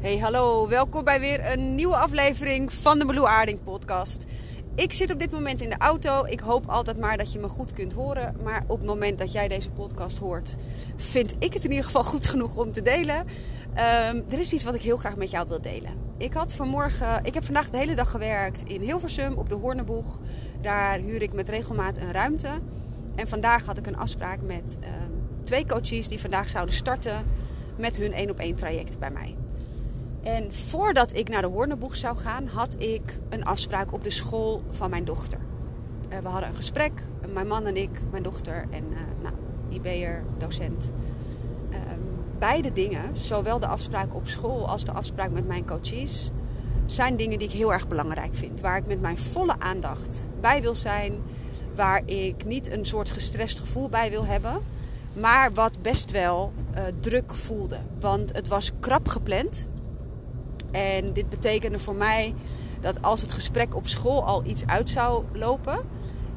Hey, hallo. Welkom bij weer een nieuwe aflevering van de Blue Aarding podcast. Ik zit op dit moment in de auto. Ik hoop altijd maar dat je me goed kunt horen. Maar op het moment dat jij deze podcast hoort, vind ik het in ieder geval goed genoeg om te delen. Ehm, er is iets wat ik heel graag met jou wil delen. Ik had vanmorgen, ik heb vandaag de hele dag gewerkt in Hilversum op de Hoorneboeg. Daar huur ik met regelmaat een ruimte. En vandaag had ik een afspraak met ehm, twee coaches die vandaag zouden starten met hun één op één traject bij mij. En voordat ik naar de Hoorneboeg zou gaan, had ik een afspraak op de school van mijn dochter. Uh, we hadden een gesprek, mijn man en ik, mijn dochter en uh, nou, IB'er, docent. Uh, beide dingen, zowel de afspraak op school als de afspraak met mijn coaches, zijn dingen die ik heel erg belangrijk vind. Waar ik met mijn volle aandacht bij wil zijn. Waar ik niet een soort gestrest gevoel bij wil hebben. Maar wat best wel uh, druk voelde. Want het was krap gepland. En dit betekende voor mij dat als het gesprek op school al iets uit zou lopen,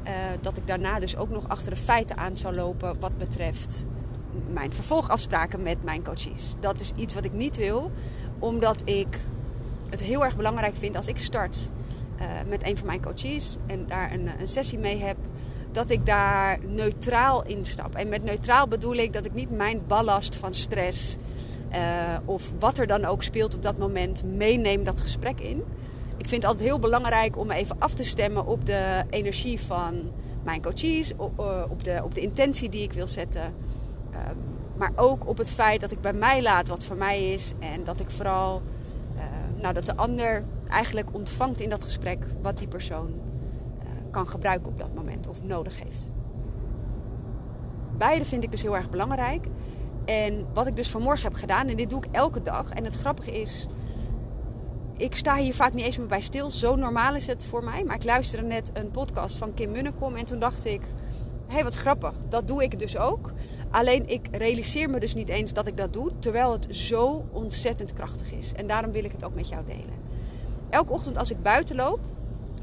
uh, dat ik daarna dus ook nog achter de feiten aan zou lopen wat betreft mijn vervolgafspraken met mijn coaches. Dat is iets wat ik niet wil, omdat ik het heel erg belangrijk vind als ik start uh, met een van mijn coaches en daar een, een sessie mee heb, dat ik daar neutraal instap. En met neutraal bedoel ik dat ik niet mijn ballast van stress uh, of wat er dan ook speelt op dat moment meeneem dat gesprek in. Ik vind het altijd heel belangrijk om even af te stemmen op de energie van mijn coaches, op, de, op de intentie die ik wil zetten. Uh, maar ook op het feit dat ik bij mij laat wat voor mij is en dat ik vooral, uh, nou, dat de ander eigenlijk ontvangt in dat gesprek wat die persoon kan gebruiken op dat moment of nodig heeft. Beide vind ik dus heel erg belangrijk. En wat ik dus vanmorgen heb gedaan, en dit doe ik elke dag. En het grappige is, ik sta hier vaak niet eens meer bij stil. Zo normaal is het voor mij. Maar ik luisterde net een podcast van Kim Munnekom. En toen dacht ik, hé hey, wat grappig. Dat doe ik dus ook. Alleen ik realiseer me dus niet eens dat ik dat doe. Terwijl het zo ontzettend krachtig is. En daarom wil ik het ook met jou delen. Elke ochtend als ik buiten loop.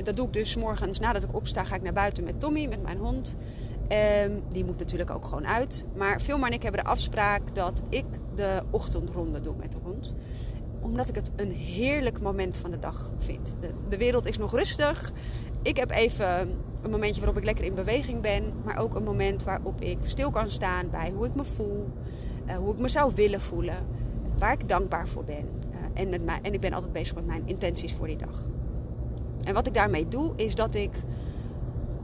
Dat doe ik dus morgens nadat ik opsta. Ga ik naar buiten met Tommy, met mijn hond. Um, die moet natuurlijk ook gewoon uit. Maar Filma en ik hebben de afspraak dat ik de ochtendronde doe met de hond. Omdat ik het een heerlijk moment van de dag vind. De, wereld is nog rustig. Ik heb even een momentje waarop ik lekker in beweging ben. Maar ook een moment waarop ik stil kan staan bij hoe ik me voel. Uh, hoe ik me zou willen voelen. Waar ik dankbaar voor ben. Uh, en, met en ik ben altijd bezig met mijn intenties voor die dag. En wat ik daarmee doe is dat ik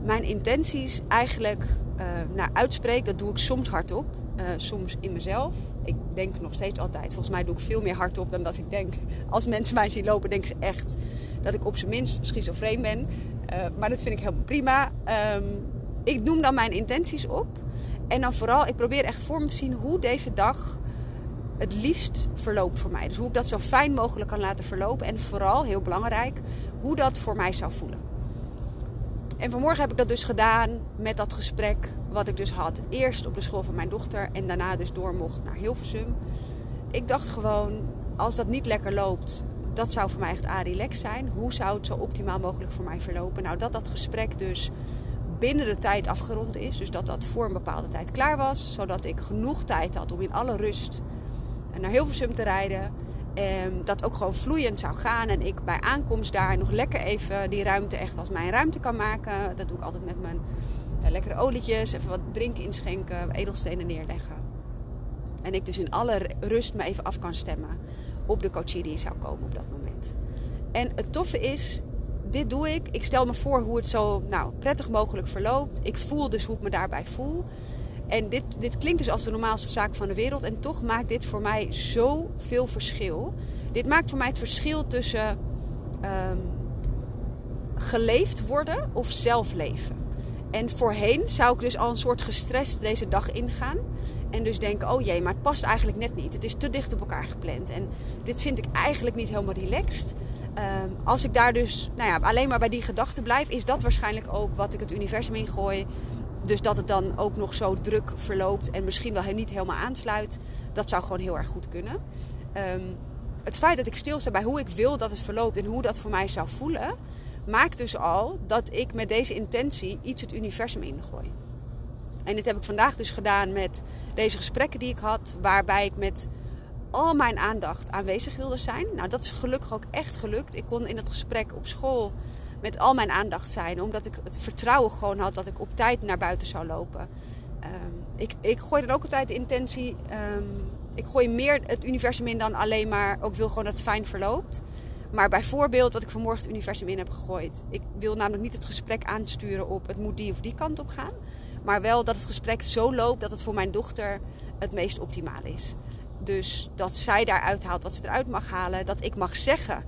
mijn intenties eigenlijk uh, nou, uitspreek. Dat doe ik soms hardop, uh, soms in mezelf. Ik denk nog steeds altijd. Volgens mij doe ik veel meer hardop dan dat ik denk. Als mensen mij zien lopen, denken ze echt dat ik op zijn minst schizofreen ben. Uh, maar dat vind ik helemaal prima. Um, ik noem dan mijn intenties op. En dan vooral, ik probeer echt voor me te zien hoe deze dag het liefst verloopt voor mij. Dus hoe ik dat zo fijn mogelijk kan laten verlopen. En vooral, heel belangrijk, hoe dat voor mij zou voelen. En vanmorgen heb ik dat dus gedaan met dat gesprek wat ik dus had. Eerst op de school van mijn dochter en daarna dus door mocht naar Hilversum. Ik dacht gewoon, als dat niet lekker loopt, dat zou voor mij echt a-relax zijn. Hoe zou het zo optimaal mogelijk voor mij verlopen? Nou, dat dat gesprek dus binnen de tijd afgerond is. Dus dat dat voor een bepaalde tijd klaar was. Zodat ik genoeg tijd had om in alle rust naar Hilversum te rijden. Um, dat ook gewoon vloeiend zou gaan. En ik bij aankomst daar nog lekker even die ruimte echt als mijn ruimte kan maken. Dat doe ik altijd met mijn uh, lekkere olietjes. Even wat drinken inschenken, edelstenen neerleggen. En ik dus in alle rust me even af kan stemmen op de coachie die zou komen op dat moment. En het toffe is, dit doe ik. Ik stel me voor hoe het zo nou, prettig mogelijk verloopt. Ik voel dus hoe ik me daarbij voel. En dit, dit klinkt dus als de normaalste zaak van de wereld. En toch maakt dit voor mij zoveel verschil. Dit maakt voor mij het verschil tussen um, geleefd worden of zelf leven. En voorheen zou ik dus al een soort gestrest deze dag ingaan. En dus denken, oh jee, maar het past eigenlijk net niet. Het is te dicht op elkaar gepland. En dit vind ik eigenlijk niet helemaal relaxed. Um, als ik daar dus nou ja, alleen maar bij die gedachte blijf, is dat waarschijnlijk ook wat ik het universum ingooi. Dus dat het dan ook nog zo druk verloopt en misschien wel niet helemaal aansluit, dat zou gewoon heel erg goed kunnen. Um, het feit dat ik stilsta bij hoe ik wil dat het verloopt en hoe dat voor mij zou voelen, maakt dus al dat ik met deze intentie iets het universum ingooi. En dit heb ik vandaag dus gedaan met deze gesprekken die ik had, waarbij ik met al mijn aandacht aanwezig wilde zijn. Nou, dat is gelukkig ook echt gelukt. Ik kon in het gesprek op school met al mijn aandacht zijn, omdat ik het vertrouwen gewoon had dat ik op tijd naar buiten zou lopen. Ehm, ik, ik gooi dan ook altijd de intentie. Ehm, ik gooi meer het universum in dan alleen maar ook wil gewoon dat het fijn verloopt. Maar bijvoorbeeld wat ik vanmorgen het universum in heb gegooid. Ik wil namelijk niet het gesprek aansturen op het moet die of die kant op gaan. Maar wel dat het gesprek zo loopt dat het voor mijn dochter het meest optimaal is. Dus dat zij daaruit haalt wat ze eruit mag halen. Dat ik mag zeggen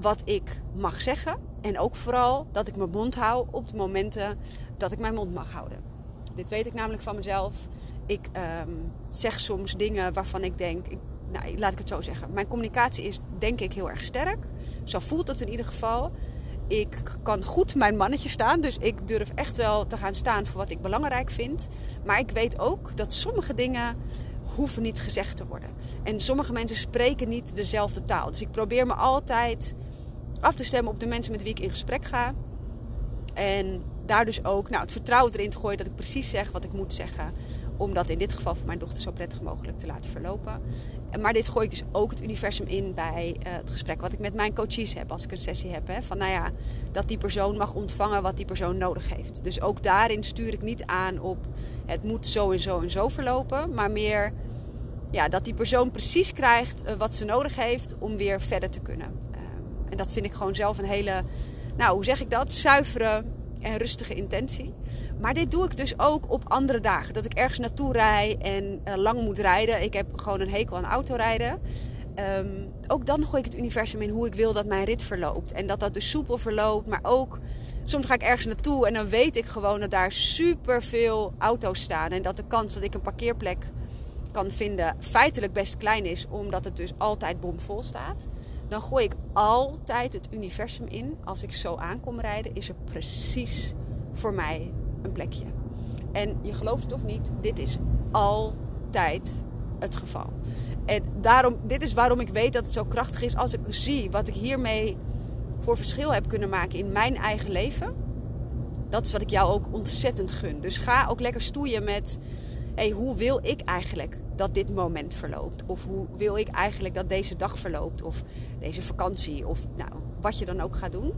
wat ik mag zeggen. En ook vooral dat ik mijn mond hou op de momenten dat ik mijn mond mag houden. Dit weet ik namelijk van mezelf. Ik ehm, zeg soms dingen waarvan ik denk, nou, laat ik het zo zeggen. Mijn communicatie is denk ik heel erg sterk. Zo voelt het in ieder geval. Ik kan goed mijn mannetje staan. Dus ik durf echt wel te gaan staan voor wat ik belangrijk vind. Maar ik weet ook dat sommige dingen hoeven niet gezegd te worden. En sommige mensen spreken niet dezelfde taal. Dus ik probeer me altijd af te stemmen op de mensen met wie ik in gesprek ga. En daar dus ook nou, het vertrouwen erin te gooien dat ik precies zeg wat ik moet zeggen. Om dat in dit geval voor mijn dochter zo prettig mogelijk te laten verlopen. Maar dit gooi ik dus ook het universum in bij uh, het gesprek wat ik met mijn coaches heb als ik een sessie heb. Hè, van nou ja, dat die persoon mag ontvangen wat die persoon nodig heeft. Dus ook daarin stuur ik niet aan op het moet zo en zo en zo verlopen. Maar meer ja, dat die persoon precies krijgt uh, wat ze nodig heeft om weer verder te kunnen. En dat vind ik gewoon zelf een hele, nou hoe zeg ik dat, zuivere en rustige intentie. Maar dit doe ik dus ook op andere dagen. Dat ik ergens naartoe rij en uh, lang moet rijden. Ik heb gewoon een hekel aan autorijden. Um, ook dan gooi ik het universum in hoe ik wil dat mijn rit verloopt. En dat dat dus soepel verloopt. Maar ook, soms ga ik ergens naartoe en dan weet ik gewoon dat daar super veel auto's staan. En dat de kans dat ik een parkeerplek kan vinden feitelijk best klein is. Omdat het dus altijd bomvol staat. Dan gooi ik altijd het universum in. Als ik zo aankom rijden, is er precies voor mij een plekje. En je gelooft het of niet, dit is altijd het geval. En daarom, dit is waarom ik weet dat het zo krachtig is als ik zie wat ik hiermee voor verschil heb kunnen maken in mijn eigen leven. Dat is wat ik jou ook ontzettend gun. Dus ga ook lekker stoeien met: hey, hoe wil ik eigenlijk dat dit moment verloopt? Of hoe wil ik eigenlijk dat deze dag verloopt? Of deze vakantie? Of nou, wat je dan ook gaat doen.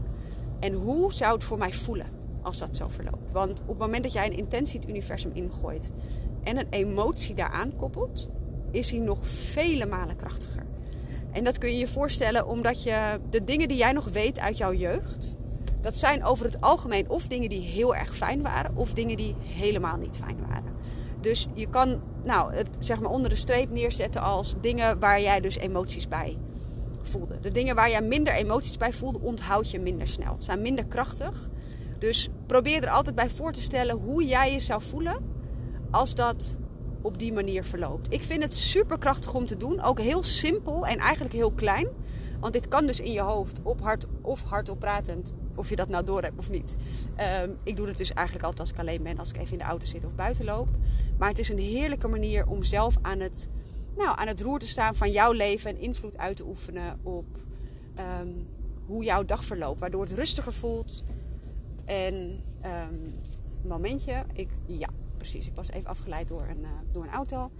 En hoe zou het voor mij voelen? als dat zo verloopt. Want op het moment dat jij een intentie het universum ingooit en een emotie daaraan koppelt, is hij nog vele malen krachtiger. En dat kun je je voorstellen omdat je de dingen die jij nog weet uit jouw jeugd, dat zijn over het algemeen of dingen die heel erg fijn waren of dingen die helemaal niet fijn waren. Dus je kan nou, het zeg maar onder de streep neerzetten als dingen waar jij dus emoties bij voelde. De dingen waar jij minder emoties bij voelde, onthoud je minder snel. Zijn minder krachtig. Dus probeer er altijd bij voor te stellen hoe jij je zou voelen als dat op die manier verloopt. Ik vind het super krachtig om te doen. Ook heel simpel en eigenlijk heel klein. Want dit kan dus in je hoofd op hard of hardop pratend. Of je dat nou door hebt of niet. Um, ik doe het dus eigenlijk altijd als ik alleen ben. Als ik even in de auto zit of buiten loop. Maar het is een heerlijke manier om zelf aan het, nou, aan het roer te staan van jouw leven. En invloed uit te oefenen op um, hoe jouw dag verloopt. Waardoor het rustiger voelt. En um, momentje, ik, ja, precies. Ik was even afgeleid door een, uh, door een auto.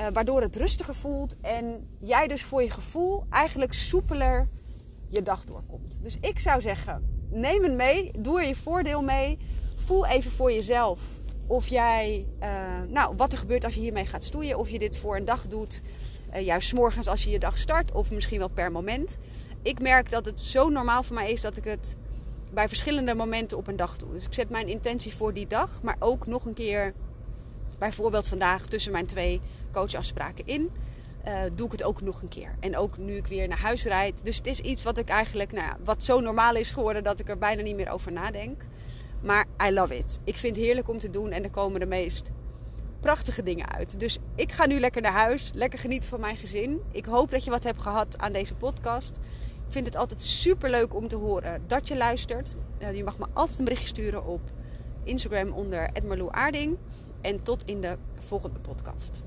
Uh, waardoor het rustiger voelt en jij dus voor je gevoel eigenlijk soepeler je dag doorkomt. Dus ik zou zeggen, neem het mee, doe er je voordeel mee. Voel even voor jezelf of jij, uh, nou, wat er gebeurt als je hiermee gaat stoeien. Of je dit voor een dag doet, uh, juist morgens als je je dag start, of misschien wel per moment. Ik merk dat het zo normaal voor mij is dat ik het bij verschillende momenten op een dag doe. Dus ik zet mijn intentie voor die dag, maar ook nog een keer, bijvoorbeeld vandaag tussen mijn twee coachafspraken in, uh, doe ik het ook nog een keer. En ook nu ik weer naar huis rijd. Dus het is iets wat ik eigenlijk, nou ja, wat zo normaal is geworden dat ik er bijna niet meer over nadenk. Maar I love it. Ik vind het heerlijk om te doen en er komen de meest prachtige dingen uit. Dus ik ga nu lekker naar huis, lekker genieten van mijn gezin. Ik hoop dat je wat hebt gehad aan deze podcast. Ik vind het altijd super leuk om te horen dat je luistert. Uh, je mag me altijd een berichtje sturen op Instagram onder Aarding. En tot in de volgende podcast.